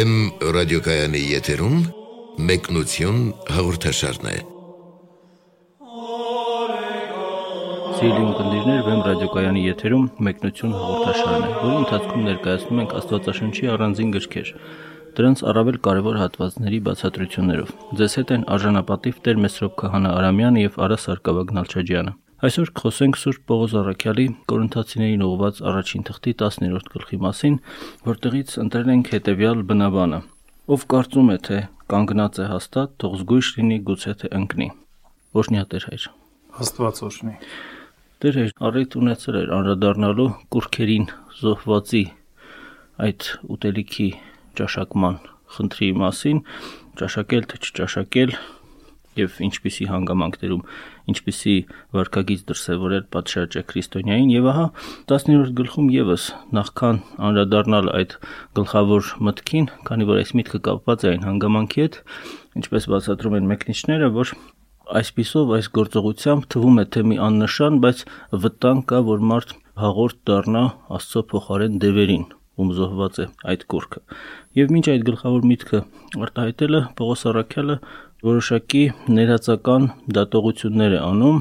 Վեմ ռադիոկայանի եթերում մեկնություն հաղորդաշարն է։ Սիրելի ունկնդիրներ, Վեմ ռադիոկայանի եթերում մեկնություն հաղորդաշարն է, որի ընթացքում ներկայացնում ենք Աստվածաշնչի առանձին գրքեր, դրանց առավել կարևոր հատվածների բացատրություններով։ Ձեզ հետ են արժանապատիվ Տեր Մեսրոպ Քահանա Արամյանը եւ Արա Սարգսակյան Նալչաջյանը։ Այսօր կխոսենք Սուրբ Պողոս Առաքյալի Կորինթացիներին ուղված առաջին թղթի 10-րդ գլխի մասին, որտեղից ընտրել ենք հետևյալ բնաբանը. Ով կարծում է, թե կանգնած է հաստատ, թող զգույշ լինի, գուցե թե ընկնի։ Օշնյա Տեր հայր։ Աստված օրհնի։ Տեր հայր, առիթ ունեցել էր անդրադառնալու կուրքերին զոհվածի այդ ուտելիքի ճաշակման խնդրի մասին, ճաշակել թե չճաշակել, եւ ինչպիսի հանգամանքներում ինչպիսի վարկագից դրսեւորել պատշաճը քրիստոնյային եւ ահա 17-րդ գլխում եւս նախքան անդրադառնալ այդ գլխավոր մտքին, քանի որ այս միտքը կապված է այն հանգամանքի հետ, ինչպես բացատրում են մեկնիչները, որ այսписով այս գործողությամբ թվում է թե մի աննշան, բայց վտանգ կա, որ մարդ հաղորդ դառնա Աստծո փոխարեն դևերին, ում զոհված է այդ կուրքը։ Եվ ոչ այդ գլխավոր միտքը արտահայտելը Պողոս Արաքյալը որոշակի ներածական դատողություններ է անում,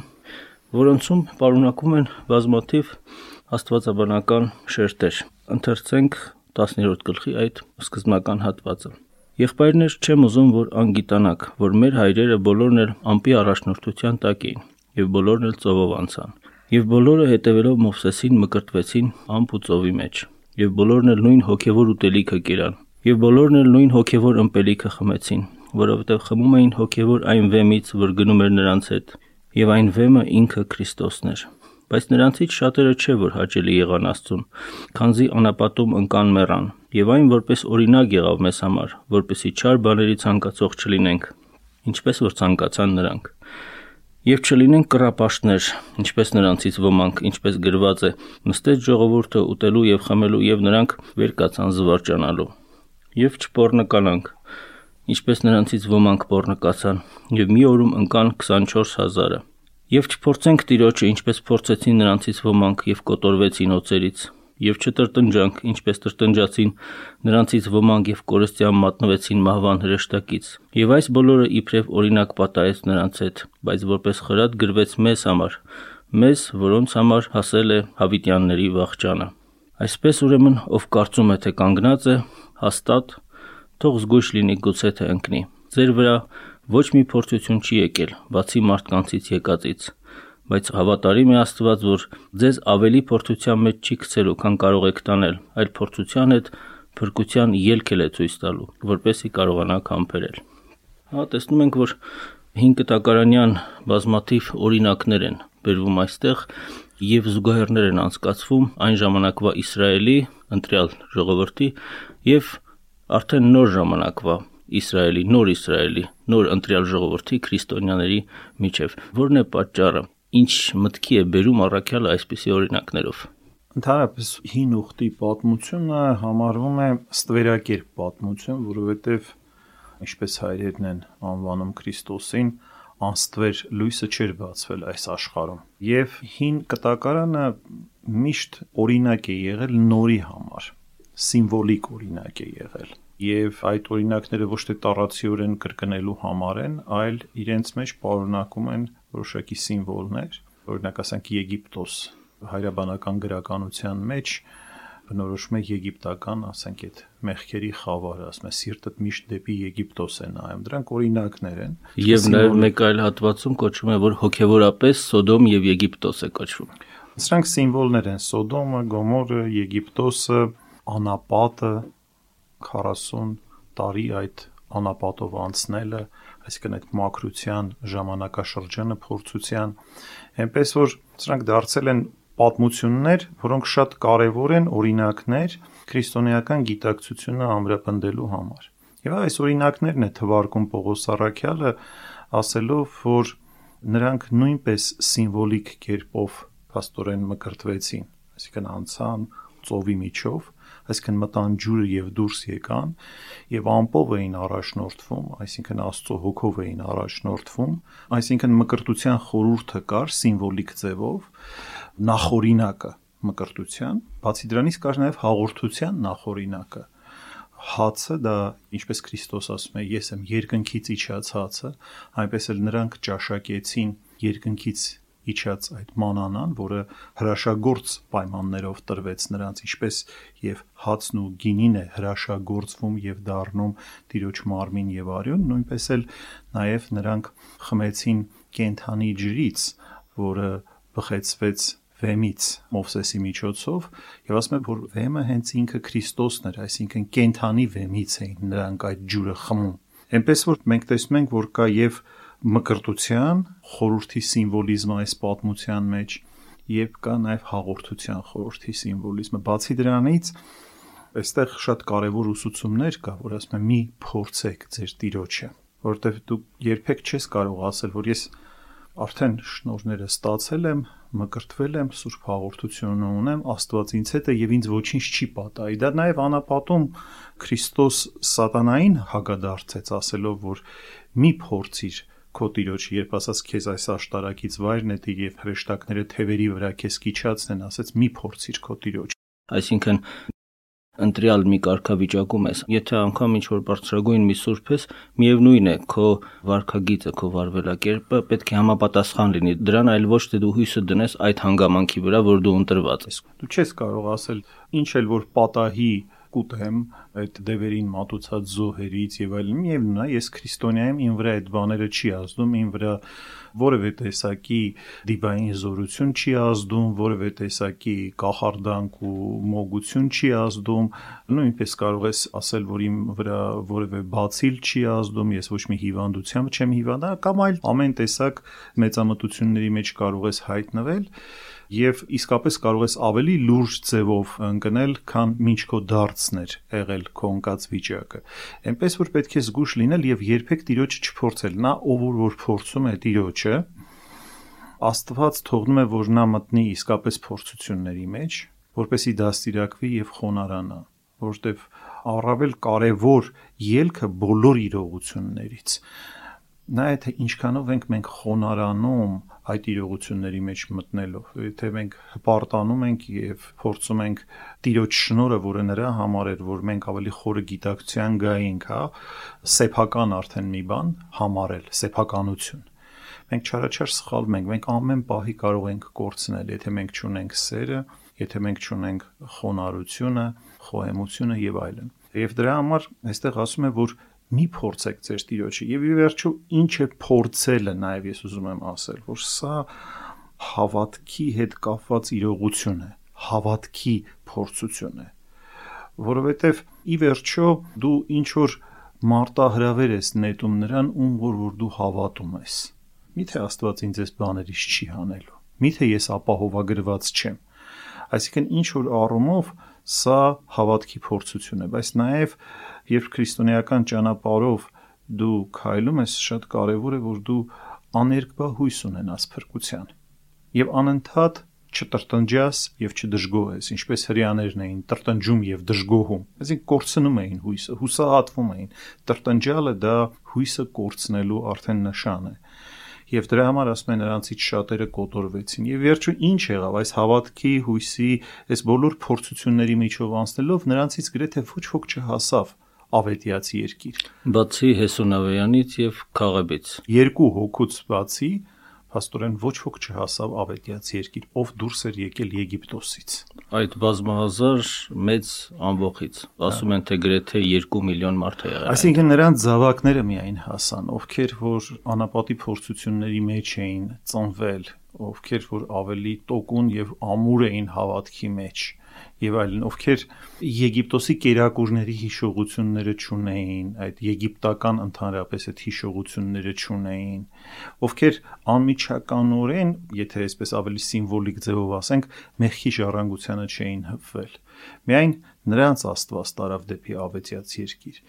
որոնցում պարունակում են բազմաթիվ աստվածաբանական շերտեր։ Ընթերցենք 10-րդ գլխի այդ սկզբնական հատվածը։ Եղբայրներ, չեմ ուզում, որ անգիտանաք, որ մեր հայրերը բոլորն էլ ամպի առաջնորդության տակ էին, եւ բոլորն էլ ծովով անցան։ Եվ բոլորը հետևելով Մովսեսին մկրտվեցին ամպ ու ծովի մեջ, եւ բոլորն էլ նույն հոգեվոր ուտելիքը կերան, եւ բոլորն էլ նույն հոգեվոր ըմպելիքը խմեցին, որովհետև խմում էին հոգևոր այն վեմից, որ գնում էր նրանց հետ, եւ այն վեմը ինքը Քրիստոսն էր։ Բայց նրանցից շատերը չէ որ հաճելի եղան Աստծուն, քանզի անապատում ընկան մեռան, եւ այն որպես օրինակ եղավ մեզ համար, որպեսի չար բաների ցանկացող չլինենք, ինչպես որ ցանկացան նրանք։ Եվ չլինենք կռապաշտներ, ինչպես նրանցից ոմանք, ինչպես գրված է, նստեց ժողովուրդը ուտելու եւ խմելու եւ նրանք վեր կացան զվարճանալու։ Եվ չփորնկանանք, ինչպես նրանցից ոմանք բորնկացան, եւ մի օրում ընկան 24000-ը։ Եվ չփորձենք Տիրոջը, ինչպես փորձեցին նրանցից ոմանք եւ կոտորվեցին օծերից, եւ չտրտնջանք, ինչպես տրտնջացին նրանցից ոմանք եւ կորստյան մատնվեցին մահվան հրեշտակից։ Եվ այս բոլորը իբրև օրինակ պատահեց նրանց հետ, բայց որպես խրատ գրվեց մեզ համար, մեզ, որոնց համար հասել է հավիտյանների վաղճանը։ Այսպես ուրեմն, ով կարծում է, թե կանգնած է, հաստատ թող զգույշ լինի գուցե թե ընկնի։ Ձեր վրա ոչ մի փորձություն չի եկել, բացի մարդկանցից եկածից, բայց հավատարիմ է Աստված, որ ձեզ ավելի փորձության մեջ չի գցելու, քան կարող եք տանել, այլ փորձության հետ փրկության ելքել է ցույց տալու, որպեսզի կարողանաք համբերել։ Հա տեսնում ենք, որ 5 տակարանյան բազմաթիվ օրինակներ են բերվում այստեղ եւ զուգահեռներ են անցկացվում այն ժամանակվա Իսրայելի ընտրյալ ժողովրդի եւ արդեն նոր ժամանակվա Իսրայելի, նոր Իսրայելի, նոր ընտրյալ ժողովրդի քրիստոնյաների միջև։ Որն է պատճառը։ Ինչ մտքի է բերում առաքյալը այսպիսի օրինակներով։ Ընդհանրապես հին ուխտի պատմությունը համարվում է ստվերակերպ պատմություն, որովհետև ինչպես հայրերն են անվանում Քրիստոսին, անստվեր լույսը չէր բացվել այս աշխարհում։ Եվ հին կտակարանը միշտ օրինակ է եղել նորի համար սիմվոլիկ օրինակ է եղել եւ այդ օրինակները ոչ թե տարածիորեն կրկնելու համար են, այլ իրենց մեջ պարունակում են որոշակի սիմվոլներ, օրինակ ասենք Եգիպտոս հայրաբանական գրականության մեջ բնորոշում է եգիպտական, ասենք այդ մեղքերի խավարը, ասում է սիրտդ միշտ դեպի Եգիպտոս է նայում։ Դրանք օրինակներ են։ Եվ նաև մեկ այլ հատվածում կոչվում է, որ հոգեվորապես Սոդոմ եւ Եգիպտոս է կոչվում։ Սրանք սիմվոլներ են՝ Սոդոմը, Գոմորը, Եգիպտոսը, անապատը 40 տարի այդ անապատով անցնելը, այսինքն այդ մակրության ժամանակաշրջանը փորձության, այնպես որ սրանք դարձել են պատմություններ, որոնք շատ կարևոր են օրինակներ քրիստոնեական գիտակցությունը ամրապնդելու համար։ Եվ այս օրինակներն է թվարկում Պողոս Արաքյալը ասելով, որ նրանք նույնպես սիմվոլիկ կերպով աստորեն մկրտվեցին, այսինքն անցան ծովի միջով այսինքն մտան ջուրը եւ դուրս եկան եւ ամպով էին առաջնորդվում, այսինքն Աստծո հոգով էին առաջնորդվում, այսինքն մկրտության խորուրդը կար սիմվոլիկ ձևով նախորինակը մկրտության, բացի դրանից կար նաեւ հաղորդության նախորինակը հացը դա ինչպես Քրիստոս ասում է, ես եմ երկնքից իջած հացը, այնպես էլ նրանք ճաշակեցին երկնքից իջած այդ մանանան, որը հրաշագործ պայմաններով տրվեց նրանց, ինչպես եւ հացն ու գինին է հրաշագործվում եւ դառնում տիրոջ մարմին եւ արյուն, նույնպես էլ նաեւ նրանք խմեցին կենթանի ջրից, որը բխեցվեց վեմից Մովսեսի միջոցով եւ ասում է որ վեմը հենց ինքը Քրիստոսն էր, այսինքն կենթանի վեմից էին նրանք այդ ջուրը խմում։ Էնպես որ մենք տեսնում ենք որ կա եւ մկրտության խորհրդի սիմվոլիզմը այս պատմության մեջ եւ կա նաեւ հաղորդության խորհրդի սիմվոլիզմը։ Բացի դրանից այստեղ շատ կարևոր ուսուցումներ կա, որ ասում է մի փորձեք ձեր տիրոջը, որովհետեւ դու երբեք չես կարող ասել, որ ես արդեն շնորները ստացել եմ, մկրտվել եմ, սուրբ հաղորդություն ունեմ, Աստված ինձ հետ է եւ ինձ ոչինչ չի պատահի։ Դա նաեւ անապատում Քրիստոս սատանային հագադարձեց ասելով, որ մի փորձիր քո տիրոջ, երբ ասաց քեզ այս աշտարակից վայրն է դիր եւ հրեշտակները թևերի վրա քեզ կիչացնեն, ասաց մի փորձիր քո տիրոջ։ Այսինքն ընտրյալ մի կարգավիճակում ես, եթե անգամ ինչ որ բարձրագույն մի սուրբ ես, միևնույն է, քո վարքագիծը, քո վարվելակերպը պետք է համապատասխան լինի։ Դրան այլ ոչ թե դու հույսը դնես այդ հանգամանքի վրա, որ դու ընտրված ես։ Դու չես կարող ասել ինչ էլ որ պատահի կուտեմ այդ դևերին մատուցած զոհերից եւ այլն միևնույն է ես քրիստոնյա եմ ին վրա այդ բաները չի ազդում ին վրա որևէ տեսակի դիվային զորություն չի ազդում որևէ տեսակի կախարդանք ու մոգություն չի ազդում նույնպես կարող ես ասել որ իմ վրա որևէ բացիլ չի ազդում ես ոչ մի հիվանդությամբ չեմ հիվանդա կամ այլ ամեն տեսակ մեծամտությունների մեջ կարող ես հայտնվել եւ իսկապես կարող ես ավելի լուրջ ձևով ընկնել, քան ինչ քո դարձներ եղել քո ընկած վիճակը։ Էնպես որ պետք է զգուշ լինել եւ երբեք տիրոջը չփորձել։ Նա ով որ փորձում է տիրոջը, Աստված թողնում է, որ նա մտնի իսկապես փորձությունների մեջ, որպեսի դաստիարակվի եւ խոնարանա, որտեվ առավել կարևոր ելքը բոլոր իրողություններից նա է թե ինչքանով ենք մենք խոնարանում այդ իրողությունների մեջ մտնելով եթե մենք հպարտանում ենք եւ փորձում ենք տիրոջ շնորը որը նրա համար էր որ մենք ավելի խորը գիտակցության գայինք հա սեփական արդեն մի բան համարել սեփականություն մենք չարաչար սխալվում ենք մենք ամեն պահի կարող ենք կորցնել եթե մենք չունենք սերը եթե մենք չունենք խոնարհությունը խոհեմությունը եւ այլն եւ դրա համար այստեղ ասում է որ մի փորձեք ձեր տիրոջը եւ ի վերջո ինչ է փորձելը նաեւ ես ուզում եմ ասել որ սա հավատքի հետ կապված իրողություն է հավատքի փորձություն է որովհետեւ ի վերջո դու ինչ որ մարտահրավեր ես նետում նրան ում որ որ դու հավատում ես միթե աստված ինձ այս բաներից չի հանելու միթե ես ապահովագրված չեմ այսինքն ինչ որ առումով Սա հավատքի փորձություն է, բայց նաև երբ քրիստոնեական ճանապարով դու քայլում ես, շատ կարևոր է, որ դու աներկբա հույս ունենաս փրկության եւ անընդհատ չտրտնջաս եւ չդժգոհես, ինչպես հрьяաներն էին տրտնջում եւ դժգոհում։ Այսինքն կորցնում էին հույսը, հուսահատվում էին։ Տրտնջալը դա հույսը կորցնելու արդեն նշան է եւ դրա համար ասում են նրանցից շատերը կոտորվեցին եւ վերջը ինչ եղավ այս հավատքի հույսի այս բոլոր փորձությունների միջով անցնելով նրանցից գրեթե ոչ ոք չհասավ ավետիացի երկիր։ Բացի Հեսոնավյանից եւ Խաղեբից։ Երկու հոգուց բացի Փաստորեն ոչ ոք չհասավ ավետիացի երկիր, ով դուրս էր եկել Եգիպտոսից։ Այդ բազմահազար մեծ ամբողից ասում են թե գրեթե 2 միլիոն մարդ է եղել։ Այսինքն նրանց զավակները միայն հասան, ովքեր որ անապատի փորձությունների մեջ էին ծնվել, ովքեր որ ավելի տոկուն եւ ամուր էին հավատքի մեջ եւ այլն, ովքեր Եգիպտոսի կերակուրների հիշողությունները ճունեին, այդ եգիպտական ընդհանրապես այդ հիշողությունները ճունեին, ովքեր անմիջականորեն, եթե այսպես ավելի սիմվոլիկ ձևով ասենք, մեղքի ժառանգությանը չէին հպվել։ Միայն նրանց Աստված տարավ դեպի ավետյաց երկիր։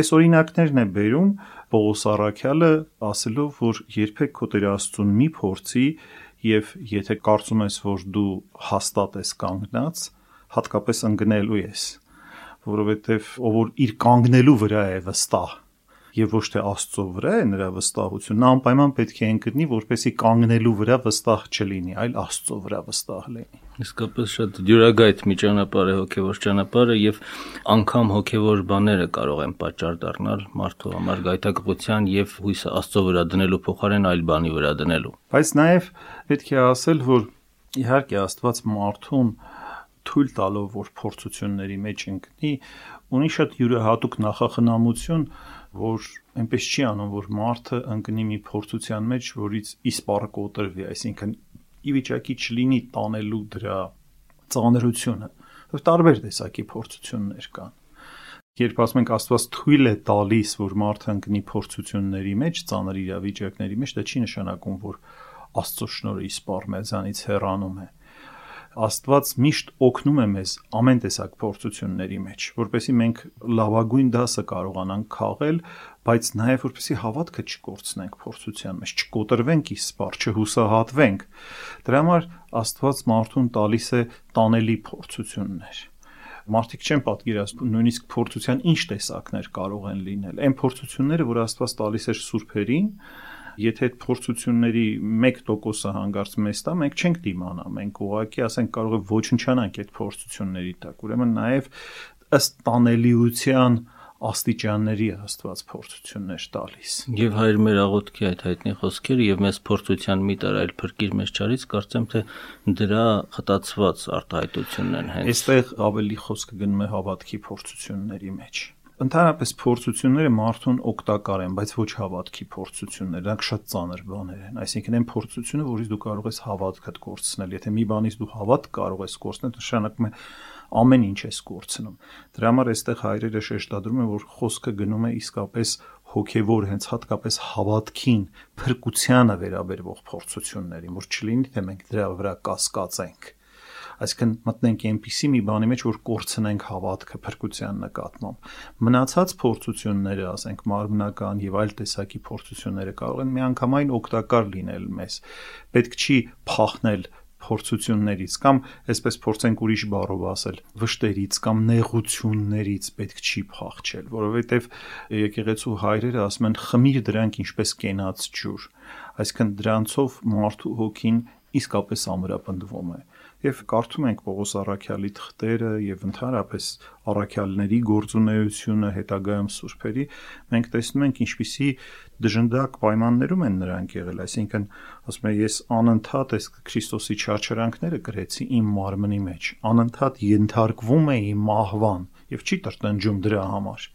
Այս օրինակներն է բերում Պողոս Արաքյալը ասելով, որ երբեք քո Տեր Աստծուն մի փորձի եւ եթե կարծում ես, որ դու հաստատ ես կանգնած, հատկապես ընկնելու ես, որովհետև ով որ իր կանգնելու վրա է վստահ, եւ ոչ թե Աստծո վրա է նրա վստահությունը, նա անպայման պետք է ընկնի, որպեսի կանգնելու վրա վստահ չլինի, այլ Աստծո վրա վստահ լինի։ Իսկապես շատ դյուրագայթ մի ճանապարհ է հոգևոր ճանապարհը եւ անգամ հոգևոր բաները կարող են պատճառ դառնալ մարդու համար գայթակղության եւ հույսը Աստծո վրա դնելու փոխարեն այլ բանի վրա դնելու։ Բայց նաեւ պետք է ասել, որ իհարկե Աստված մարդուն թույլ տալով որ փորձությունների մեջ ընկնի, ունի շատ յուրահատուկ նախախնամություն, որ այնպես չի անում, որ մարդը ընկնի մի փորձության մեջ, որից իսպառը կոտրվի, այսինքն ի վիճակի չլինի տանելու դրա ծանրությունը։ Տարբեր տեսակի փորձություններ կան։ Երբ ասում ենք Աստված թույլ է տալիս, որ մարդը ընկնի փորձությունների մեջ, ծանր իրավիճակների մեջ, դա չի նշանակում, որ Աստծո շնորհը իսպառ մեզանից հեռանում է։ Աստված միշտ օգնում է մեզ ամեն տեսակ փորձությունների մեջ, որպեսզի մենք լավագույն դասը կարողանանք քաղել, բայց նաև որպեսզի հավատքը չկորցնենք փորձության մեջ, չկոտրվենք իսպար, չհուսահատվենք։ Դրա համար Աստված մարդուն տալիս է տանելի փորձություններ մարդիկ չեն պատկերացնում նույնիսկ փորձության ինչ տեսակներ կարող են լինել։ Այն փորձությունները, որ Աստված տալիս էր սուրբերին, եթե այդ փորձությունների 1%-ը հանգարց մեզ տա, մենք չենք դիմանա, մենք ուղղակի ասենք կարող է ոչնչանանք այդ փորձությունների տակ։ Ուրեմն նաև ըստ տանելիության աստիճանների Աստված փորձություններ տալիս։ Եվ հայր մեր աղոթքի այդ հայտնի խոսքերը եւ մեզ փորձության մի տար այլ փրկիր մեզ չարից կարծեմ թե դրա խտացված արտահայտությունն են հենց։ Այստեղ ավելի խոսքը գնում է հավատքի փորձությունների մեջ ընդհանրապես փորձությունները մարդուն օգտակար են, բայց ոչ հավատքի փորձություններ, դրանք շատ ծանր բաներ են։ Այսինքն այն փորձությունը, որից դու կարող ես հավատքդ կորցնել, եթե մի բանից դու հավատ կարող ես կորցնել, նշանակում է ամեն ինչ ես կորցնում։ Դրա համար այստեղ հայրերը շեշտադրում են, որ խոսքը գնում է իսկապես հոգևոր հենց հատկապես հավատքին, փրկությանը վերաբերող փորձություններին, որ չլինի թե մենք դրա վրա կասկածենք այսինքն մտնենք այնպիսի մի բանի մեջ, որ կորցնենք հավատքը փրկության նկատմամբ։ Մնացած փորձությունները, ասենք մարմնական եւ այլ տեսակի փորձությունները կարող են միանգամայն օգտակար լինել մեզ։ Պետք չի փախնել փորձություններից կամ այսպես փորձենք ուրիշ բառով ասել վշտերից կամ նեղություններից պետք չի փախչել որովհետև եկեղեցու հայրերը ասում են խմիր դրանք ինչպես կենաց ջուր այսինքն դրանցով մարդու հոգին իսկապես ամրապնդվում է եւ կարդում ենք Պողոս Արաքյալի թղթերը եւ ընդհանրապես Արաքյալների գործունեությունը հետագայում սուրբերի, մենք տեսնում ենք ինչպիսի դժնդակ պայմաններում են նրանք եղել, այսինքն ասում եմ ես անընդհատ այս Քրիստոսի չարչարանքները գրեցի իմ մարմնի մեջ, անընդհատ ենթարկվում էի մահվան եւ չի տրտնջում դրա համար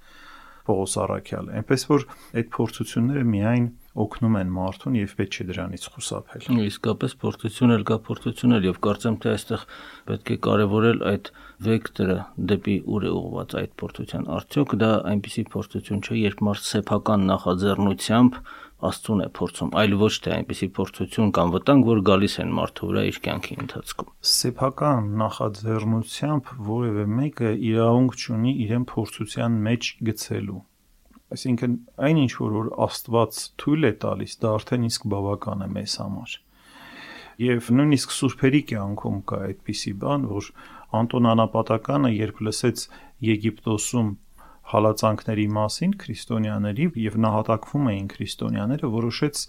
Պողոս Արաքյալը, այնպես որ այդ փորձությունները միայն օգնում են մարդուն եւ պետք չէ դրանից խուսափել։ Իսկապես փորձություն էլ կա փորձություն էլ եւ կարծեմ թե այստեղ պետք է կարևորել այդ վեկտորը դեպի ուր է ուղղված այդ փորձության։ Արդյոք դա այնպիսի փորձություն չէ, երբ մարդ սեփական նախաձեռնությամբ Աստծուն է փորձում, այլ ոչ թե այնպիսի փորձություն կամ վտանգ, որ գալիս են մարդու վրա իր կյանքի ընթացքում։ Սեփական նախաձեռնությամբ որևէ մեկը իրավունք չունի իրեն փորձության մեջ գցելու Այսինքն այն ինչ որ որ Աստված թույլ է տալիս, դա արդեն իսկ բավական է մեզ համար։ Եվ նույնիսկ սուրբերի կյանքում կա այդպիսի բան, որ Անտոն Անապատականը, երբ լսեց Եգիպտոսում հալածանքների մասին քրիստոնյաների եւ նահատակվում էին քրիստոնյաները, որոշեց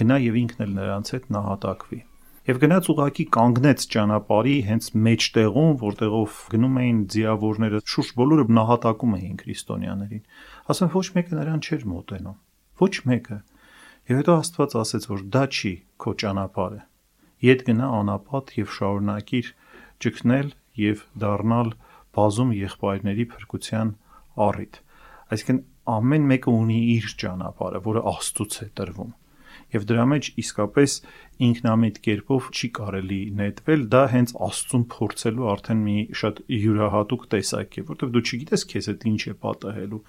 գնա եւ ինքն էլ նրանց հետ նահատակվի եւ գնաց ուղակի կանգնեց ճանապարհի հենց մեջտեղում, որտեղով գնում էին ձիավորները, շուրջ բոլորը նահատակում էին քրիստոնյաներին։ Ասեն ոչ մեկը նրան չէր մոտենում։ Ոչ մեկը։ Եվ հետո Աստված ասեց, որ դա չի քո ճանապարհը։ Ետ գնա անապատ եւ շարունակիր ճգնել եւ դառնալ բազում եղբայրների փրկության առիթ։ Այսինքն ամեն մեկը ունի իր ճանապարհը, որը Աստծուց է տրվում եւ դրա մեջ իսկապես ինքնամիտ կերպով չի կարելի նետվել, դա հենց Աստծուն փորձելու արդեն մի շատ յուրահատուկ տեսակ է, որովհետեւ դու չգիտես քեզ հետ ինչ է պատահելու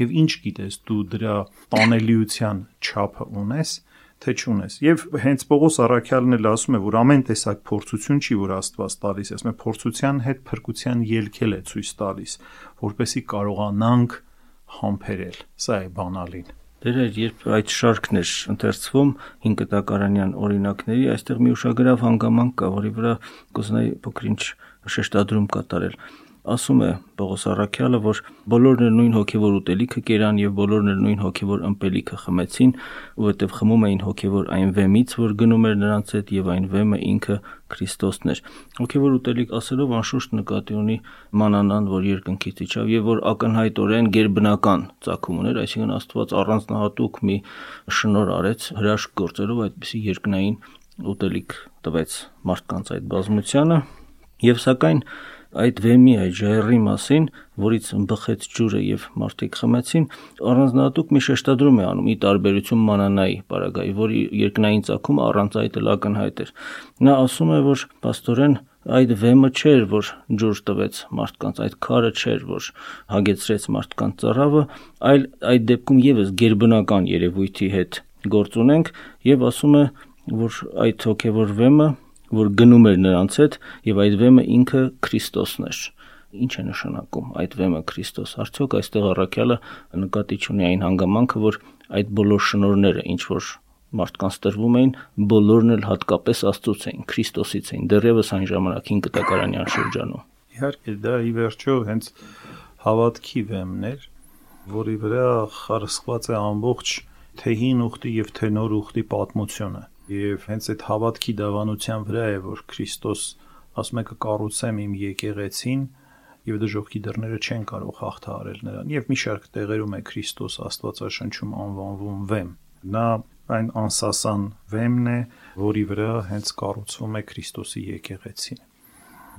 եւ ինչ գիտես դու դրա տանելիության չափը ունես թե չունես։ Եվ հենց Պողոս Արաքյալն էլ ասում է, որ ամեն տեսակ փորձություն չի, որ Աստված տալիս, ասում է փորձության հետ փրկության ելքել է ցույց տալիս, որպեսի կարողանանք համբերել։ Սա է բանալին։ Դերեր, երբ այդ շարքն էր ընթերցվում 5 կտակարանյան օրինակների, այստեղ մի ուշագրավ հանգամանք կա, որի վրա կուզենայի փոքրինչ շեշտադրում կատարել։ ասում է Պողոս Արաքյալը, որ բոլորն էլ նույն հոգևոր ուտելիքը կերան եւ բոլորն էլ նույն հոգևոր ըմպելիքը խմեցին, որովհետեւ խմում էին հոգևոր այն վեմից, որ գնում էր նրանց հետ եւ այն վեմը ինքը Քրիստոսն էր։ Հոգևոր ուտելիք ասելով անշուշտ նկատի ունի մանանան, որ երկնքից իջավ եւ որ ակնհայտորեն ģերբնական ցակում ուներ, այսինքն Աստված առանձնահատուկ մի շնոր արեց հրաշք գործերով այդպիսի երկնային ուտելիք տվեց մարդկանց այդ բազմությանը եւ սակայն այդ վեմի այդ ժայռի մասին, որից բխեց ջուրը եւ մարդիկ խմեցին, առանձնահատուկ մի շեշտադրում է անում՝ ի տարբերություն մանանայի պարագայի, որի երկնային ցակումը առանց այդ ակնհայտ էր։ Նա ասում է, որ աստորեն այդ վեմը չէր, որ ջուր տվեց մարդկանց, այդ քարը չէր, որ հագեցրեց մարդկանց ծառավը, այլ այդ դեպքում եւս ģերբնական երևույթի հետ գործ ունենք եւ ասում է, որ այդ հոգեվոր վեմը որ գնում էր նրանց հետ եւ այդ վեմը ինքը Քրիստոսն էր ինչ է նշանակում այդ վեմը Քրիստոս արդյոք այստեղ առաքյալը նկատի ունի այն հանգամանքը որ այդ բոլոր շնորները ինչ որ մարդկանց տրվում էին բոլորն էլ հատկապես Աստծոց էին Քրիստոսից էին դեռևս այն ժամանակին կտակարանյան շրջանում իհարկե դա ի վերջո հենց հավատքի վեմն էր որի վրա խարսխված է ամբողջ թե հին ուխտի եւ թե նոր ուխտի պատմությունը Եվ հենց այդ հավատքի դավանության վրա է, որ Քրիստոս ասում է կկառուցեմ իմ եկեղեցին, եւ դժողքի դռները չեն կարող հաղթահարել նրան։ Եվ մի շարք տեղերում է Քրիստոս Աստվածաշնչում անվանվում վեմ։ Նա այն անսասան վեմն է, որի վրա հենց կառուցվում է Քրիստոսի եկեղեցին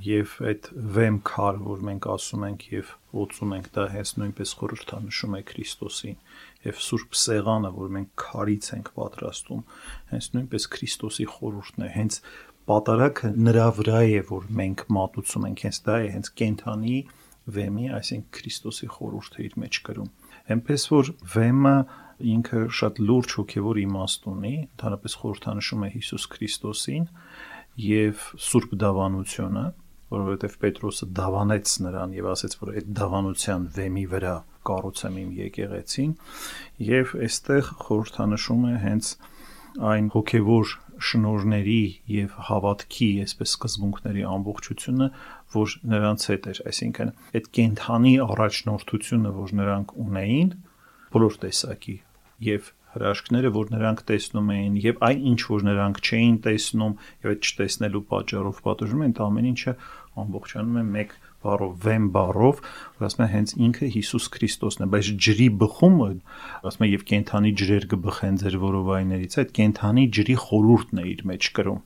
եւ այդ վեմ քար, որ մենք ասում ենք եւ ոցում ենք, դա հենց նույնպես խորհրդանշում է Քրիստոսին եւ Սուրբ Սեղանը, որ մենք քարից ենք պատրաստում, հենց նույնպես Քրիստոսի խորհուրդն է, հենց պատարակը նրա վրա է, որ մենք մատուցում ենք, հենց դա է, հենց կենթանի վեմի, այսինքն Քրիստոսի խորհուրդը իր մեջ կրում։ Էնպես որ վեմը ինքը շատ լուրջ հոգևոր իմաստ ունի, ընդհանրապես խորհրդանշում է Հիսուս Քրիստոսին եւ Սուրբ դավանությունը, որովհետև Պետրոսը դավանեց նրան եւ ասաց, որ այդ դավանության վեմի վրա կառուցեմ իմ եկեղեցին եւ այստեղ խորհրդանշում է հենց այն հոգեվոր շնորների եւ հավատքի, այսպես սկզբունքների ամբողջությունը, որ նրանց հետ էր, այսինքն այդ կենթանի առաջնորդությունը, որ նրանք ունեին, բոլոր տեսակի եւ հրաշքները, որ նրանք տեսնում էին եւ այն ինչ որ նրանք չէին տեսնում եւ այդ չտեսնելու պատճառով պատժում են, ամեն ինչը ամբողջանում է մեկ բառով, վեմ բառով, որ ասում է հենց ինքը Հիսուս Քրիստոսն է, բայց ջրի բխումը, ասում է եւ կենթանի ջրեր կբխեն ձեր որովայներից, այդ կենթանի ջրի խորուրդն է իր մեջ կրում,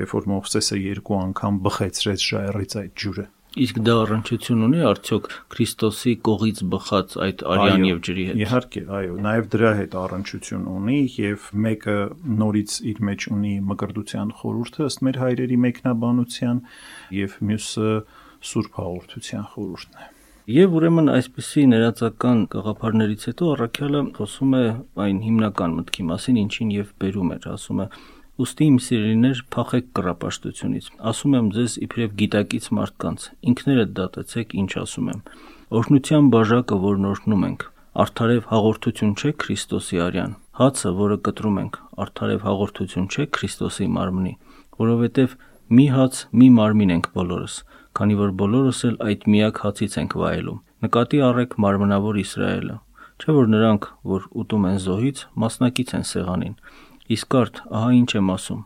երբ որ Մովսեսը երկու անգամ բխեցրեց ժայռից այդ ջուրը։ Իսկ դա առնչություն ունի արդյոք Քրիստոսի կողից բխած այդ արյան եւ ջրի հետ։ Իհարկե, այո, նաեւ դրա հետ առնչություն ունի եւ մեկը նորից իր մեջ ունի մկրտության խորհուրդը ըստ մեր հայրերի մեկնաբանության եւ մյուսը Սուրբ հաղորդության խորհուրդն է։ Եվ ուրեմն այսպիսի ներածական գաղափարներից հետո առաքյալը խոսում է այն հիմնական մտքի մասին, ինչին եւ բերում էր, ասում է. Ոստի իմ սիրելիներ, փախեք կռապաշտությունից։ Ասում եմ ձեզ իբրև գիտակից մարդկանց, ինքներդ դատեցեք, ինչ ասում եմ։ Օրհնության բաժակը, որ նորհնում ենք, արդարև հաղորդություն չէ Քրիստոսի արյան։ Հացը, որը կտրում ենք, արդարև հաղորդություն չէ Քրիստոսի մարմնի, որովհետև մի հաց, մի մարմին ենք բոլորս, քանի որ բոլորս էլ այդ միակ հացից ենք վայելում։ Նկատի առեք մարմնավոր Իսրայելը։ Չէ որ նրանք, որ ուտում են զոհից, մասնակից են սեղանին, Իսկ արդ, ահա ինչ եմ ասում.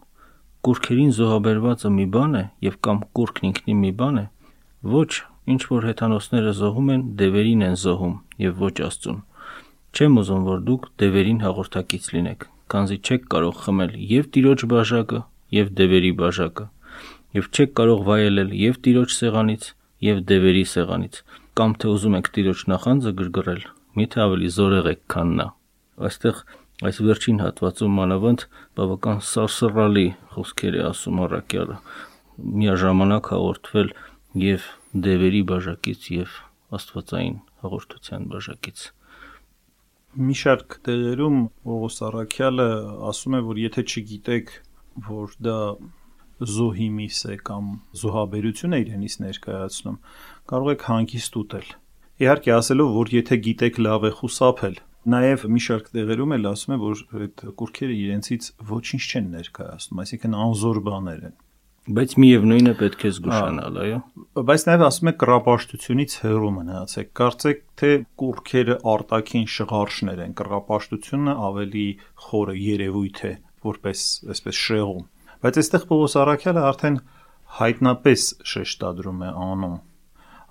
կուրքերին զոհաբերվածը մի բան է եւ կամ կուրքն ինքնին մի բան է։ Ոչ, ինչ որ հեթանոսները զոհում են, դևերին են զոհում եւ ոչ Աստծուն։ Չեմ ուզում, որ դուք դևերին հաղորդակից լինեք, քանզի չեք կարող խմել եւ տիրոջ բաժակը եւ դևերի բաժակը, եւ չեք կարող վայելել եւ տիրոջ սեղանից եւ դևերի սեղանից, կամ թե ուզում եք տիրոջ նախանձը գրգռել, միթե ավելի զորեղ եք, քան նա։ Այստեղ Այս վերջին հատվածում մանավանդ բավական սարսռալի խոսքեր է ասում առաքյալը։ Միաժամանակ հաղորդվել եւ դևերի բաժակից եւ աստվածային հաղորդության բաժակից։ Մի շարք տեղերում Պողոս Արաքյալը ասում է, որ եթե չգիտեք, որ դա զոհի միս է կամ զոհաբերություն է իրենից ներկայացնում, կարող եք հանգիստ ուտել։ Իհարկե ասելով, որ եթե գիտեք լավ է խուսափել, Նաև մի շարք տեղերում էլ ասում է, որ այդ կուրքերը իրենցից ոչինչ չեն ներկայացնում, այսինքն անզոր բաներ են։ Բայց միևնույնն է պետք է զգուշանալ, այո։ Բայց նաև ասում է կռապաշտությունից հեռու մնացեք։ Կարծեք թե կուրքերը արտաքին շղարշներ են, կռապաշտությունը ավելի խորը երևույթ է, որպես այսպես շեղում։ Բայց այստեղ Պողոս Արաքյալը արդեն հայտնապես շեշտադրում է անում։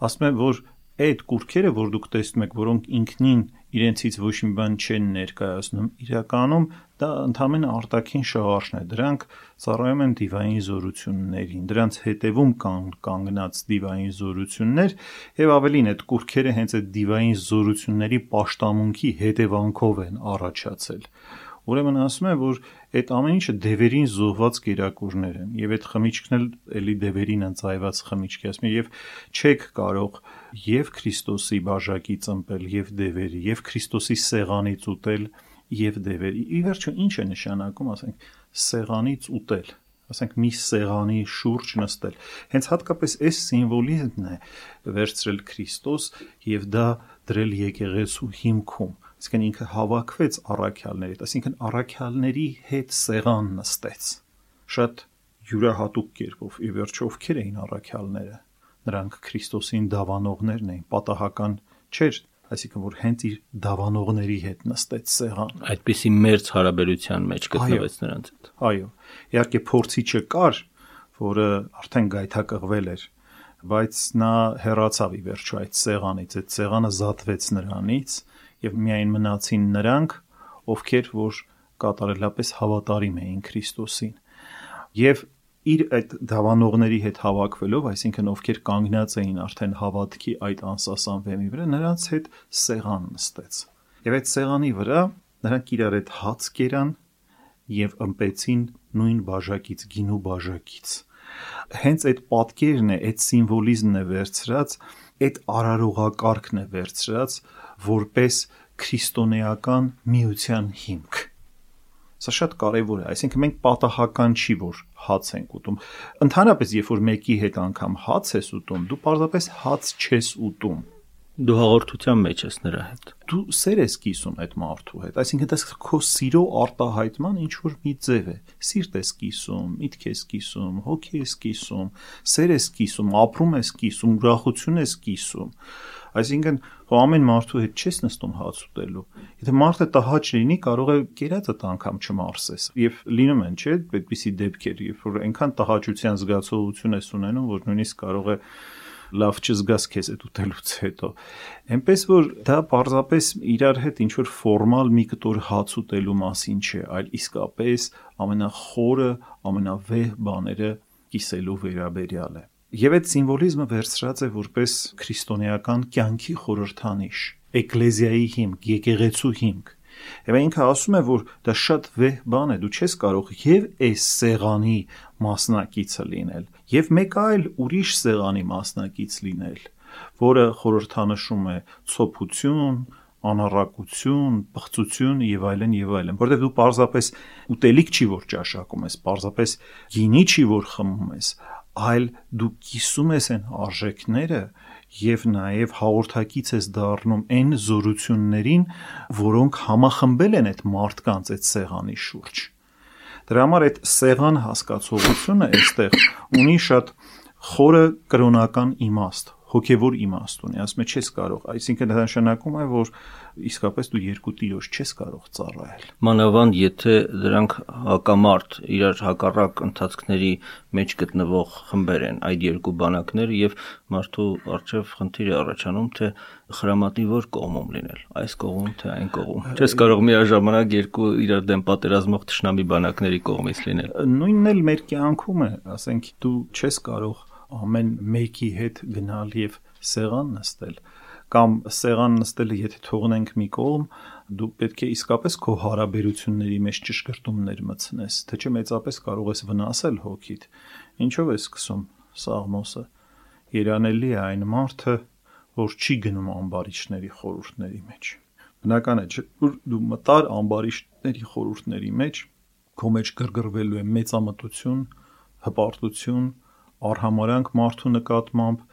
Ասում է, որ այդ կուրքերը, որ դուք տեսնում եք, որոնք ինքնին իրենցից ոչ մի բան չեն ներկայացնում, իրականում դա ընդհանրեն արտաքին շղարշն է։ Դրանք ծառայում են դիվային զորություններին, դրանց հետևում կան կանգնած դիվային զորություններ, եւ ավելին այդ կուրքերը հենց այդ դիվային զորությունների աշտամունքի հետևանքով են առաջացել։ Ուրեմն ասում է, որ այդ ամեն ինչը դևերին զոհված կերակուրներ են եւ այդ խմիչքն էլ էլի դևերին ընծայված խմիչք է ասում եւ չեք կարող եւ Քրիստոսի բաժակից ըմպել եւ դևերի եւ Քրիստոսի սեղանից ուտել եւ դևերի ի վերջո ինչ է նշանակում ասենք սեղանից ուտել ասենք մի սեղանի շուրջ նստել հենց հատկապես այս սիմվոլիզմն է վերցրել Քրիստոս եւ դա դրել եկեղեցու հիմքում Իսկն ինքը հավաքվեց առաքյալներից, այսինքն առաքյալների հետ սեղան նստեց։ Շատ յուրահատուկ կերպով ի վերջո ովքեր էին առաքյալները։ Նրանք Քրիստոսին դավանողներն էին, պատահական չէր, այսինքն որ հենց իր դավանողների հետ նստեց սեղան։ Այդպիսի մերձ հարաբերության մեջ գտնվեց նրանց հետ։ Այո։ Իհարկե փորձիչը կար, որը արդեն գայթակղվել էր, բայց նա հեռացավ ի վերջո այդ սեղանից, այդ սեղանը զատվեց նրանից եւ միայն մնացին նրանք, ովքեր որ կատարելապես հավատարիմ էին Քրիստոսին։ Եվ իր այդ դավանողների հետ հավաքվելով, այսինքն ովքեր կանգնած էին արդեն հավատքի այդ անսասան վեմի վրա, նրանց հետ սեղան նստեց։ Եվ այդ սեղանի վրա նրանք իրար այդ հաց կերան եւ ըմպեցին նույն բաժակից, գինու բաժակից։ Հենց այդ պատկերն է, այդ սիմվոլիզմն է վերցրած, այդ արարողակարգն է վերցրած, որպես քրիստոնեական միության հիմք։ Սա շատ կարևոր է, այսինքն մենք պատահական չի որ հաց ենք ուտում։ Ընդհանրապես, երբ որ մեկի հետ անգամ հաց ես ուտում, դու պարզապես հաց չես ուտում Դու հաղորդության մեջ ես նրա հետ։ Դու սեր ես կիսում այդ մարդու հետ, այսինքն դա քո սիրո արտահայտման ինչ որ մի ձև է։ Սիրտ ես կիսում, միտք ես կիսում, հոգի ես կիսում, սեր ես կիսում, ապրում ես կիսում, ուրախություն ես կիսում։ Այսինքն, հո ամեն մարդու հետ չես նստում հաց ուտելու։ Եթե մարդը տհաճ լինի, կարող է կերածդ անգամ չմարսես։ Եվ լինում են, չէ՞, այդպիսի դեպքեր, երբ որ այնքան տհաճության զգացողություն ես ունենում, որ նույնիսկ կարող է լավ չզգաս քեզ այդ ուտելուց հետո։ Էնպես որ դա պարզապես իրար հետ ինչ որ ֆորմալ մի կտոր հաց ուտելու մասին չէ, այլ իսկապես ամենախորը, ամենավեհ բաները կիսելու վերաբերյալ է։ Եվ այդ սիմվոլիզմը վերցրած է որպես քրիստոնեական կյանքի խորհրդանիշ, էկլեզիայի հիմք, եկեղեցու հիմք Եվ ինքը ասում է, որ դա շատ վեհ բան է, դու չես կարող եւ այս սեղանի մասնակիցը լինել, եւ մեկ այլ ուրիշ սեղանի մասնակից լինել, որը խորհրդանշում է ցոփություն, անառակություն, բխծություն եւ այլն եւ այլն, որտեղ դու պարզապես ուտելիք չի որ ճաշակում ես, պարզապես գինի չի որ խմում ես, այլ դու կիսում ես այն արժեքները, եւ նաեւ հաղորդակից ես դառնում այն զորություններին, որոնք համախմբել են այդ մարդկանց այդ սեղանի շուրջ։ Դրա համար այդ սեղան հասկացողությունը այստեղ ունի շատ խորը կրոնական իմաստ, հոգևոր իմաստ ունի, ասում է չես կարող, այսինքն դա նշանակում է, որ իսկապես դու երկու տիրոջ չես կարող ծառայել։ Մանավանդ եթե դրանք հակամարտ իրար հակառակ ընթացքների մեջ գտնվող խմբեր են այդ երկու բանակները եւ մարդու արժեվ խնդիր է առաջանում թե խրամատի որ կողմում լինել այս կողմում թե այն կողմում չես կարող միաժամանակ երկու իրար դեմ պատերազմող ճշնամի բանակների կողմից լինել նույնն էլ մեր կյանքում է ասենք դու չես կարող ամեն մեկի հետ գնալ եւ սեղան նստել կամ սեղան նստելը եթե թողնենք մի կողմ, դու պետք է իսկապես քո հարաբերությունների մեջ ճշգրտումներ մտցնես, թե չէ մեծապես կարող ես վնասել հոգիդ։ Ինչով է սկսում Սաղմոսը։ Երանելի է այն մարդը, որ չի գնում ամբարիշների խորհուրդների մեջ։ Բնական է, չէ, որ դու մտար ամբարիշների խորհուրդների մեջ, քո մեջ գրգռվելու է մեծամտություն, հպարտություն, արհամարանք մարդու նկատմամբ,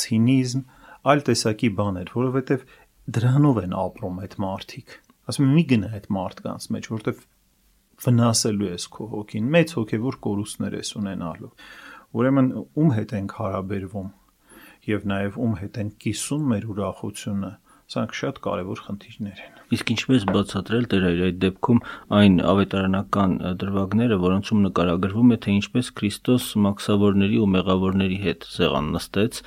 ցինիզմ, այլ տեսակի բաներ, որովհետև դրանով են ապրում այդ մարդիկ։ Ասում եմ մի գնա այդ մարդկանց մեջ, որովհետև վնասելու ես քո հոգին, մեծ հոգևոր կորուստներ ես ունենալու։ Ուրեմն ում հետ ենք հարաբերվում եւ նաեւ ում հետ են կիսում մեր ուրախությունը, սրանք շատ կարևոր խնդիրներ են։ Իսկ ինչպես բացատրել Տեր այր այդ դեպքում այն ավետարանական դրվագները, որոնցում նկարագրվում է, թե ինչպես Քրիստոս մաքսավորների ու մեղավորների հետ սեղան նստեց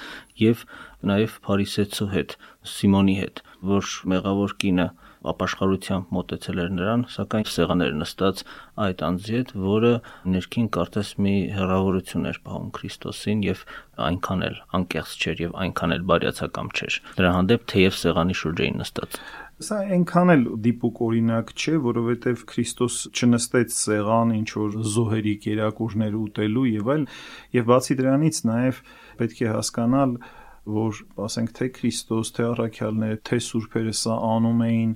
եւ նաեւ Փարիսեցու հետ, Սիմոնի հետ, որ մեղավոր կինը ապաշխարությամբ մոտեցել էր նրան, սակայն սեղաներ նստած այդ անձի հետ, որը ներքին կարծես մի հերավորություն էր պահում Քրիստոսին եւ այնքան էլ անկեղծ չէր եւ այնքան էլ բարյացակամ չէր։ Դրա հանդեպ թեև սեղանի շուրջ էին նստած։ Սա այնքան էլ դիպուկ օրինակ չէ, որովհետև Քրիստոս չնստեց սեղան ինչ որ զոհերի կերակուրներ ուտելու եւ այլ, եւ բացի դրանից նաեւ պետք է հասկանալ, որ ասենք թե Քրիստոս, թե առաքյալները, թե սուրբերը սա անում էին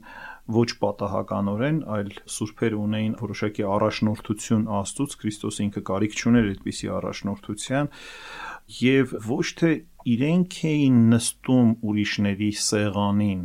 ոչ պատահականորեն, այլ սուրբերը ունեին որոշակի առաջնորդություն Աստծուց, Քրիստոս ինքը կարիք չուներ այդպիսի առաջնորդության, եւ ոչ թե իրենք էին նստում ուրիշների սեղանին,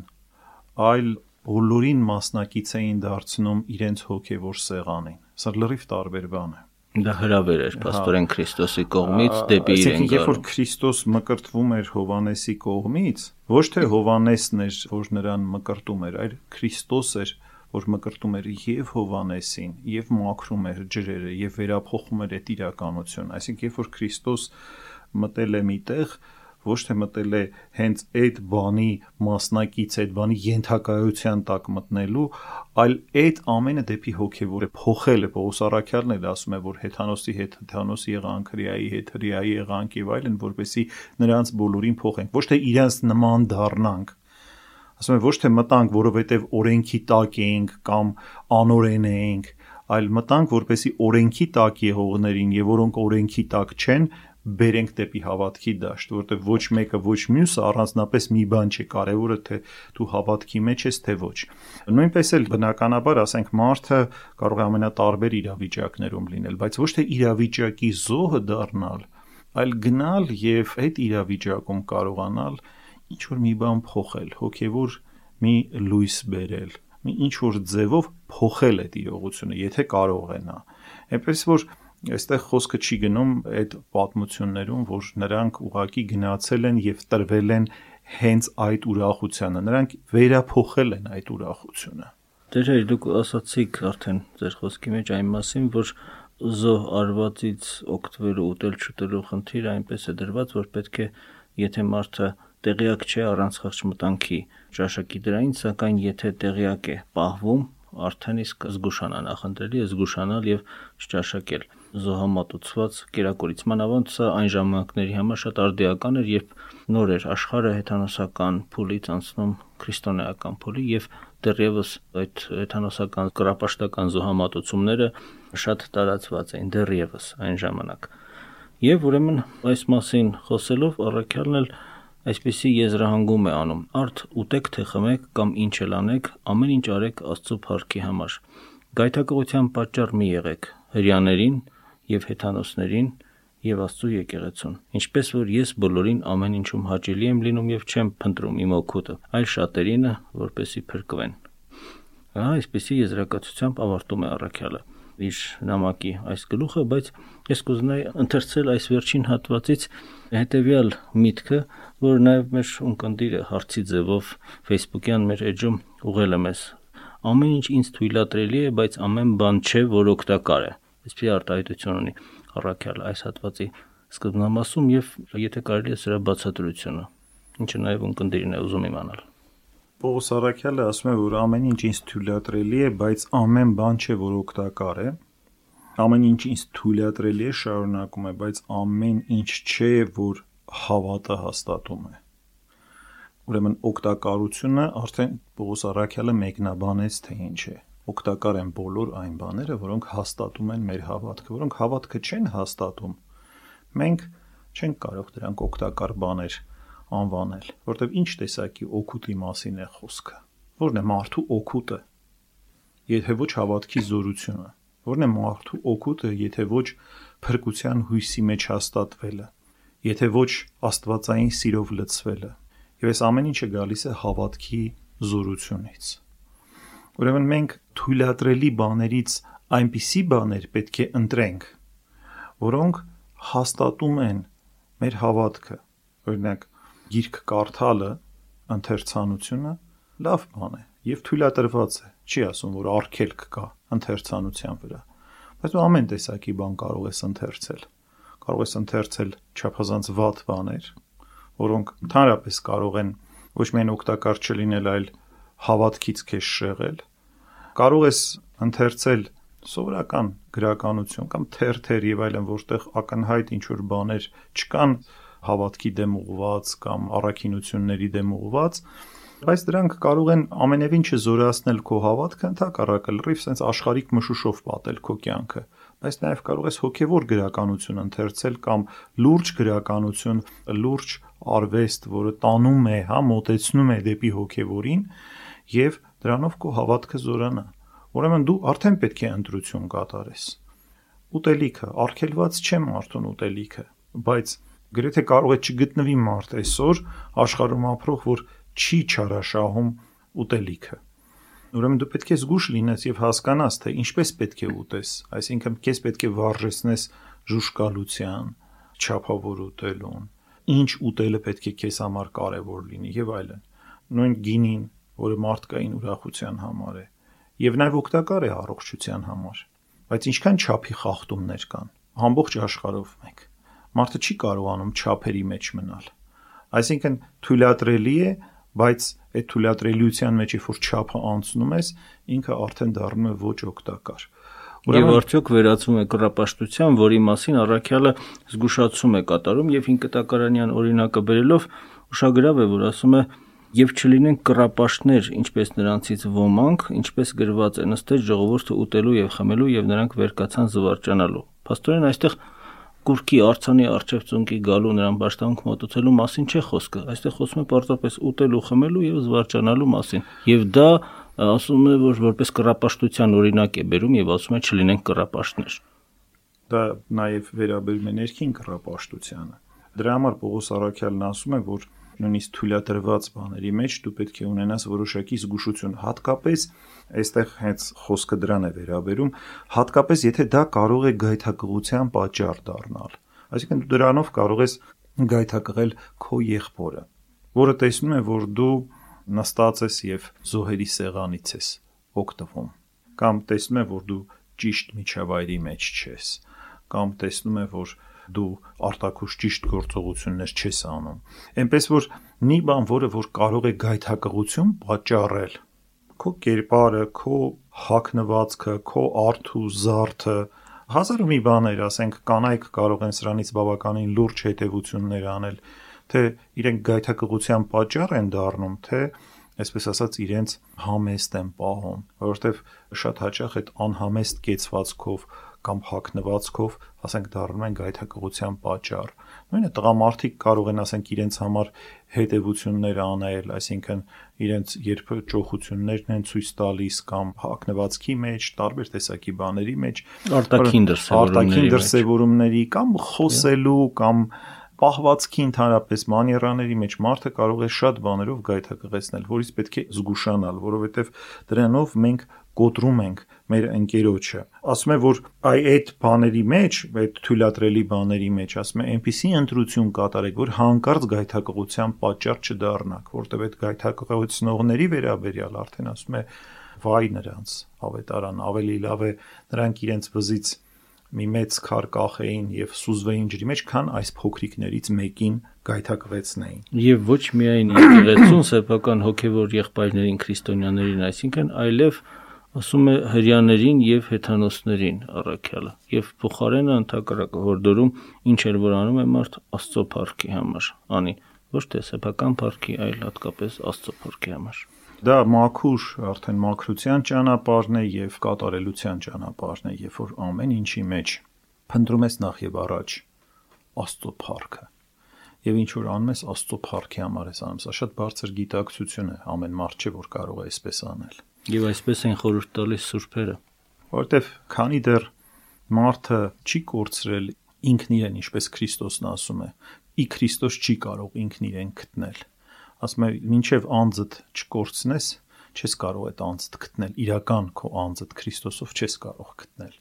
այլ բոլորին մասնակից էին դարձնում իրենց հոգևոր սեղանին։ Սա լրիվ տարբեր բան է։ Դա հրավեր էր աստորեն Քրիստոսի կողմից դեպի իրեն գալու։ Երբ որ Քրիստոս մկրտվում էր Հովանեսի կողմից, ոչ թե Հովանեսն էր, որ նրան մկրտում էր, այլ Քրիստոս էր, որ մկրտում էր եւ Հովանեսին, եւ մաքրում էր ջրերը, եւ վերափոխում էր այդ իրականություն։ Այսինքն, երբ որ Քրիստոս մտել է միտեղ, ոչ թե մտել է հենց այդ բանի մասնակից այդ բանի յենթակայության տակ մտնելու, այլ այդ ամենը դեպի հոգևորը փոխել է Պողոս Արաքյալն էլ ասում է, որ հեթանոսի հետ հեթանոս եղանք, հրիայի հետ հրիայի եղանք եւ այլն, որպեսի նրանց բոլորին փոխենք, ոչ թե իրենց նման դառնանք ասում եմ ոչ թե մտանք, որովհետև օրենքի տակ էինք կամ անօրեն էինք, այլ մտանք, որպեսի օրենքի տակ եղողներին եւ որոնք օրենքի տակ չեն, բերենք դեպի հավատքի դաշտ, որտեղ ոչ մեկը ոչ մյուսը առանձնապես մի բան չի, կարևորը թե դու հավատքի մեջ ես, թե ոչ։ Նույնպես էլ բնականաբար, ասենք, մարդը կարող է ամենատարբեր իրավիճակներում լինել, բայց ոչ թե իրավիճակի զոհը դառնալ, այլ գնալ եւ այդ իրավիճակում կարողանալ ինչ որ մի բան փոխել, հոգեվոր մի լույս բերել, մի ինչ որ ձևով փոխել այդ իրողությունը, եթե կարող է նա։ Այնպես որ Այստեղ խոսքը չի գնում այդ պատմություններում, որ նրանք ուղակի գնացել են եւ տրվել են հենց այդ ուրախությանը։ Նրանք վերափոխել են այդ ուրախությունը։ Դեր էր դուք ասացիք արդեն ձեր խոսքի մեջ այն մասին, որ զոհ արվածից օգտվելու ուտել չուտելու խնդիրը այնպես է դրված, որ պետք է եթե մարդը տեղյակ չէ առանց խղճ մտանքի ճաշակի դրային, սակայն եթե տեղյակ է պահվում, արդեն իսկ զգուշանա նախընտրելի է զգուշանալ եւ չճաշակել զոհամատուցված կերակուրիցման ավանդը այն ժամանակների համար շատ արդիական էր, երբ նոր էր աշխարհը հեթանոսական փուլից անցնում քրիստոնեական փուլի եւ դեռևս այդ հեթանոսական կրապաշտական զոհամատուցումները շատ տարածված էին դեռևս այն ժամանակ։ Եվ ուրեմն այս մասին խոսելով առաքյալն էլ այսպեսի եզրահանգում է անում. «Արդ ուտեք թե խմեք կամ ինչ էլ անեք, ամեն ինչ արեք Աստծո փառքի համար»։ Գայթակղության պատճառ մի եղեք հрьяաներին, եւ հեթանոսներին եւ Աստծո եկեղեցուն։ Ինչպես որ ես բոլորին ամեն ինչում հաճելի եմ լինում եւ չեմ փնտրում իմ օգուտը, այլ շատերինը, որպեսի փրկվեն։ Ահա այսպեսի եզրակացությամբ ավարտում է առաքյալը իր նամակի այս գլուխը, բայց ես կուզենայի ընթերցել այս վերջին հատվածից հետեւյալ միտքը, որ նաև մեր ունկնդիրը հարցի ձևով Facebook-յան մեր էջում ուղղել է մեզ։ Ամեն ինչ ինձ թույլատրելի է, բայց ամեն բան չէ, որ օգտակար է այսպիսի արտահայտություն ունի առաքյալը այս հատվածի սկզբնամասում եւ եթե կարելի է սրա բացատրությունը ինչը նաեւ ունկնդիրին է ուզում իմանալ Պողոս Արաքյալը ասում է, որ ամեն ինչ ինձ թույլատրելի է, բայց ամեն բան չէ, որ օգտակար է։ Ամեն ինչ ինձ թույլատրելի է, շարունակում է, բայց ամեն ինչ չէ, որ հավատը հաստատում է։ Ուրեմն օգտակարությունը արդեն Պողոս Արաքյալը մեկնաբանեց, թե ինչ է օգտակար են բոլոր այն բաները, որոնք հաստատում են մեր հավատքը, որոնք հավատքը չեն հաստատում։ Մենք չենք կարող դրանք օգտակար բաներ անվանել, որտեղ ինչ տեսակի օգուտի մասին է խոսքը։ Որն է մարդու օգուտը, եթե ոչ հավատքի զորությունը։ Որն է մարդու օգուտը, եթե ոչ փրկության հույսի մեջ հաստատվելը, եթե ոչ աստվածային սիրով լցվելը։ Եվ այս ամեն ինչը գալիս է հավատքի զորությունից։ Ուրեմն մենք թույլատրելի բաներից այնպիսի բաներ պետք է ընտրենք, որոնք հաստատում են մեր հավատքը։ Օրինակ, գիրք կարդալը, ընթերցանությունը լավ բան է եւ թույլատրված է։ Չի ասում, որ արգելք կա ընթերցանության վրա։ Բայց դու ամեն տեսակի բան կարող ես ընթերցել։ Կարող ես ընթերցել չափազանց վատ բաներ, որոնք ընդհանրապես կարող են ոչ միայն օգտակար չլինել, այլ հավատքից քեզ շեղել։ Կարող ես ընթերցել սովորական գրականություն կամ թերթեր եւ այլն, որտեղ ակնհայտ ինչ որ բաներ չկան հավատքի դեմ ուղված կամ առաքինությունների դեմ ուղված, բայց դրանք կարող են ամենևին չզորացնել քո հավատքը, ընդհակառակը լրիվ sense աշխարհիկ մշուշով պատել քո կյանքը բայց նաև կարող ես հոգևոր գրականություն ընթերցել կամ լուրջ գրականություն, լուրջ արվեստ, որը տանում է, հա, մոտեցնում է դեպի հոգևորին եւ դրանով քո հավատքը զորանա։ Ուրեմն դու արդեն պետք է ընտրություն կատարես։ Ուտելիքը, արգելված չէ մարդուն ուտելիքը, բայց գրեթե կարող է չգտնվի մարդ այսօր աշխարհում ապրող, որ չի չարաշահում ուտելիքը։ Ուրեմն դու պետք է զգուշ լինես եւ հասկանաս, թե ինչպես պետք է ուտես, այսինքն քեզ պետք է վարժեցնես ժուշկալության, չափավոր ուտելուն, ինչ ուտելը պետք է քեզ համար կարևոր լինի եւ այլն։ Նույն գինին, որը մարդկային ուրախության համար է, եւ նաեւ օգտակար է առողջության համար։ Բայց ինչքան չափի խախտումներ կան ամբողջ աշխարհով մեկ։ Մարդը չի կարողանում չափերի մեջ մնալ։ Այսինքն թույլատրելի է, բայց այդ թույլատրելիության մեջ երբ որ չափը անցնում ես, ինքը արդեն դառնում է ոչ օգտակար։ Եվ արդյոք վերածվում է կռապաշտության, որի մասին առաքյալը զգուշացում է կատարում եւ 5 կտակարանյան օրինակը բերելով ուշագրավ է, որ ասում է եւ չլինեն կռապաշտներ, ինչպես նրանցից ոմանք, ինչպես գրված է նստել ժողովուրդը ուտելու եւ խմելու եւ նրանք վերկացան զվարճանալու։ Փաստորեն այստեղ կուրքի արցանի արչև ծունկի գալու նրան ճաշտանք մոտոցելու մասին չէ խոսքը։ Այստեղ խոսում է պարզապես ուտելու, խմելու եւ զվարճանալու մասին։ Եվ դա ասում է, որ որպես կռապաշտության օրինակ է բերում եւ ասում է չլինեն կռապաշտներ։ Դա նաեւ վերաբերում է ներքին կռապաշտությանը։ Դրա համար Պողոս Արաքյալն ասում է, որ նույնիսկ թույլատրված բաների մեջ դու պետք է ունենաս որոշակի զգուշություն, հատկապես այստեղ հենց խոսքը դրան է վերաբերում, հատկապես եթե դա կարող է գայթակղության պատճառ դառնալ։ Այսինքն դու դրանով կարող ես գայթակղել քո եղբորը, որը տեսնում է, որ դու նստած ես եւ զոհերի սեղանից ես օգտվում, կամ տեսնում է, որ դու ճիշտ միջավայրի մեջ չես, կամ տեսնում է, որ դու արտակուշ ճիշտ գործողություններ չես անում։ Էնպես որ մի բան, որը որ կարող է գայթակղություն պատճառել քո կերպարը, քո հակնվածքը, քո արթու զարթը, հազար ու մի բաներ, ասենք կանայք կարող են սրանից բավականին լուրջ հետևություններ անել, թե իրենք գայթակղության պատճառ են դառնում, թե այսպես ասած իրենց համեստ են պահում, որովհետև շատ հաճախ այդ անհամեստ կեցվածքով կամ հակնվածքով, ասենք դառնում են գայթակղության պատճառ։ Նույնը տղամարդիկ կարող են ասենք իրենց համար հետևություններ անել, այսինքն իրենց երբ ճոխություններն են ցույց տալիս կամ հակնվածքի մեջ, տարբեր տեսակի բաների մեջ, արտաքին դրսևորումների, արտաքին դրսևորումների կամ խոսելու կամ պահվածքի ընդհանրապես մանիերաների մեջ մարդը կարող է շատ բաներով գայթակղեցնել, որից պետք է զգուշանալ, որովհետև դրանով մենք կոտրում ենք մեր ընկերոջը։ Ասում է, որ այ այդ բաների մեջ, այդ թույլատրելի բաների մեջ, ասում է, այնպիսի ընտրություն կատարեք, որ հանկարծ գայթակղության պատճառ չդառնաք, որտեղ այդ գայթակղությունների վերաբերյալ արդեն ասում է, վայ նրանց, ավետարան, ավելի լավ է նրանք իրենց վզից մի մեծ քար կախեին եւ սուզվեին ջրի մեջ, քան այս փոքրիկներից մեկին գայթակղեցնեին։ Եվ ոչ միայն եկեղեցուն սեփական հոգեվոր եղբայրներին քրիստոնյաներին, այսինքն այլև ասում է հрьяաներին եւ հեթանոսներին առաքյալը եւ փոխարենը ընդհակառակը որ դրում ինչ էր որ անում է մարդ աստծո փառքի համար անի ոչ թե սեփական փառքի այլ հատկապես աստծո փառքի համար դա մաքուր արդեն մաքրության ճանապարհն է եւ կատարելության ճանապարհն է երբ որ ամեն ինչի մեջ փնտրում ես նախ եւ առաջ աստծո փառքը եւ ինչ որ անում ես աստծո փառքի համար ես անում սա շատ բարձր գիտակցություն է ամեն մարդ չէ որ կարող է այսպես անել Եվ այսպես են խորհուրդ տալիս սուրբերը, որովհետև քանի դեռ մարդը չի կորցրել ինքն իրեն, ինչպես Քրիստոսն ասում է, ի Քրիստոս չի կարող ինքն իրեն գտնել ասում է մինչև անձդ չկործնես չես կարող այդ անձդ գտնել իրական քո անձդ Քրիստոսով չես կարող գտնել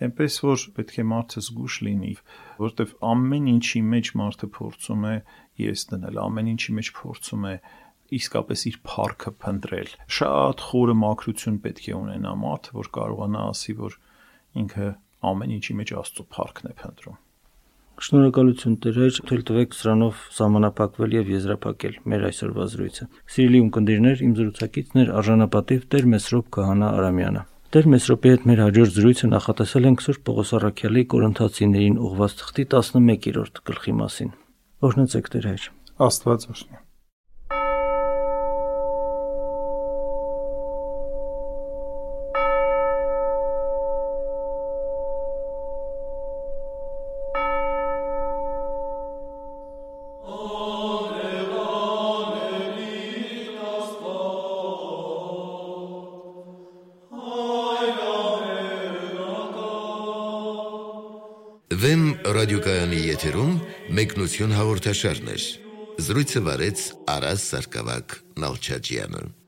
այնպես որ պետք է մարդը զգուշ լինի որովհետև ամեն ինչի մեջ մարդը փորձում է ես դնել ամեն ինչի մեջ փորձում է իսկապես իր парքը փնտրել շատ խորը մակրություն պետք է ունենա մարդը որ կարողանա ասի որ ինքը ամեն ինչի մեջ Աստծո парքն է փնտրում Շնորհակալություն Տեր, թույլ տվեք սրանով սահմանափակվել եւ եզրափակել մեր այսօրվա զրույցը։ Սիրելի ունկնդիրներ, իմ զրուցակիցն էր արժանապատիվ Տեր Մեսրոպ Քահանա Արամյանը։ Տեր Մեսրոպի հետ մեր հաջորդ զրույցը նախատեսել ենք Սուրբ Պողոս Առաքյալի Կորինթացիներին ուղված թղթի 11-րդ գլխի մասին։ Օրհնեցեք Տեր հայր։ Աստված օրհնի։ մեկնություն հաղորդաշարներ։ Զրույցը վարեց Արաս Սարգսակյան Նալչաջյանը։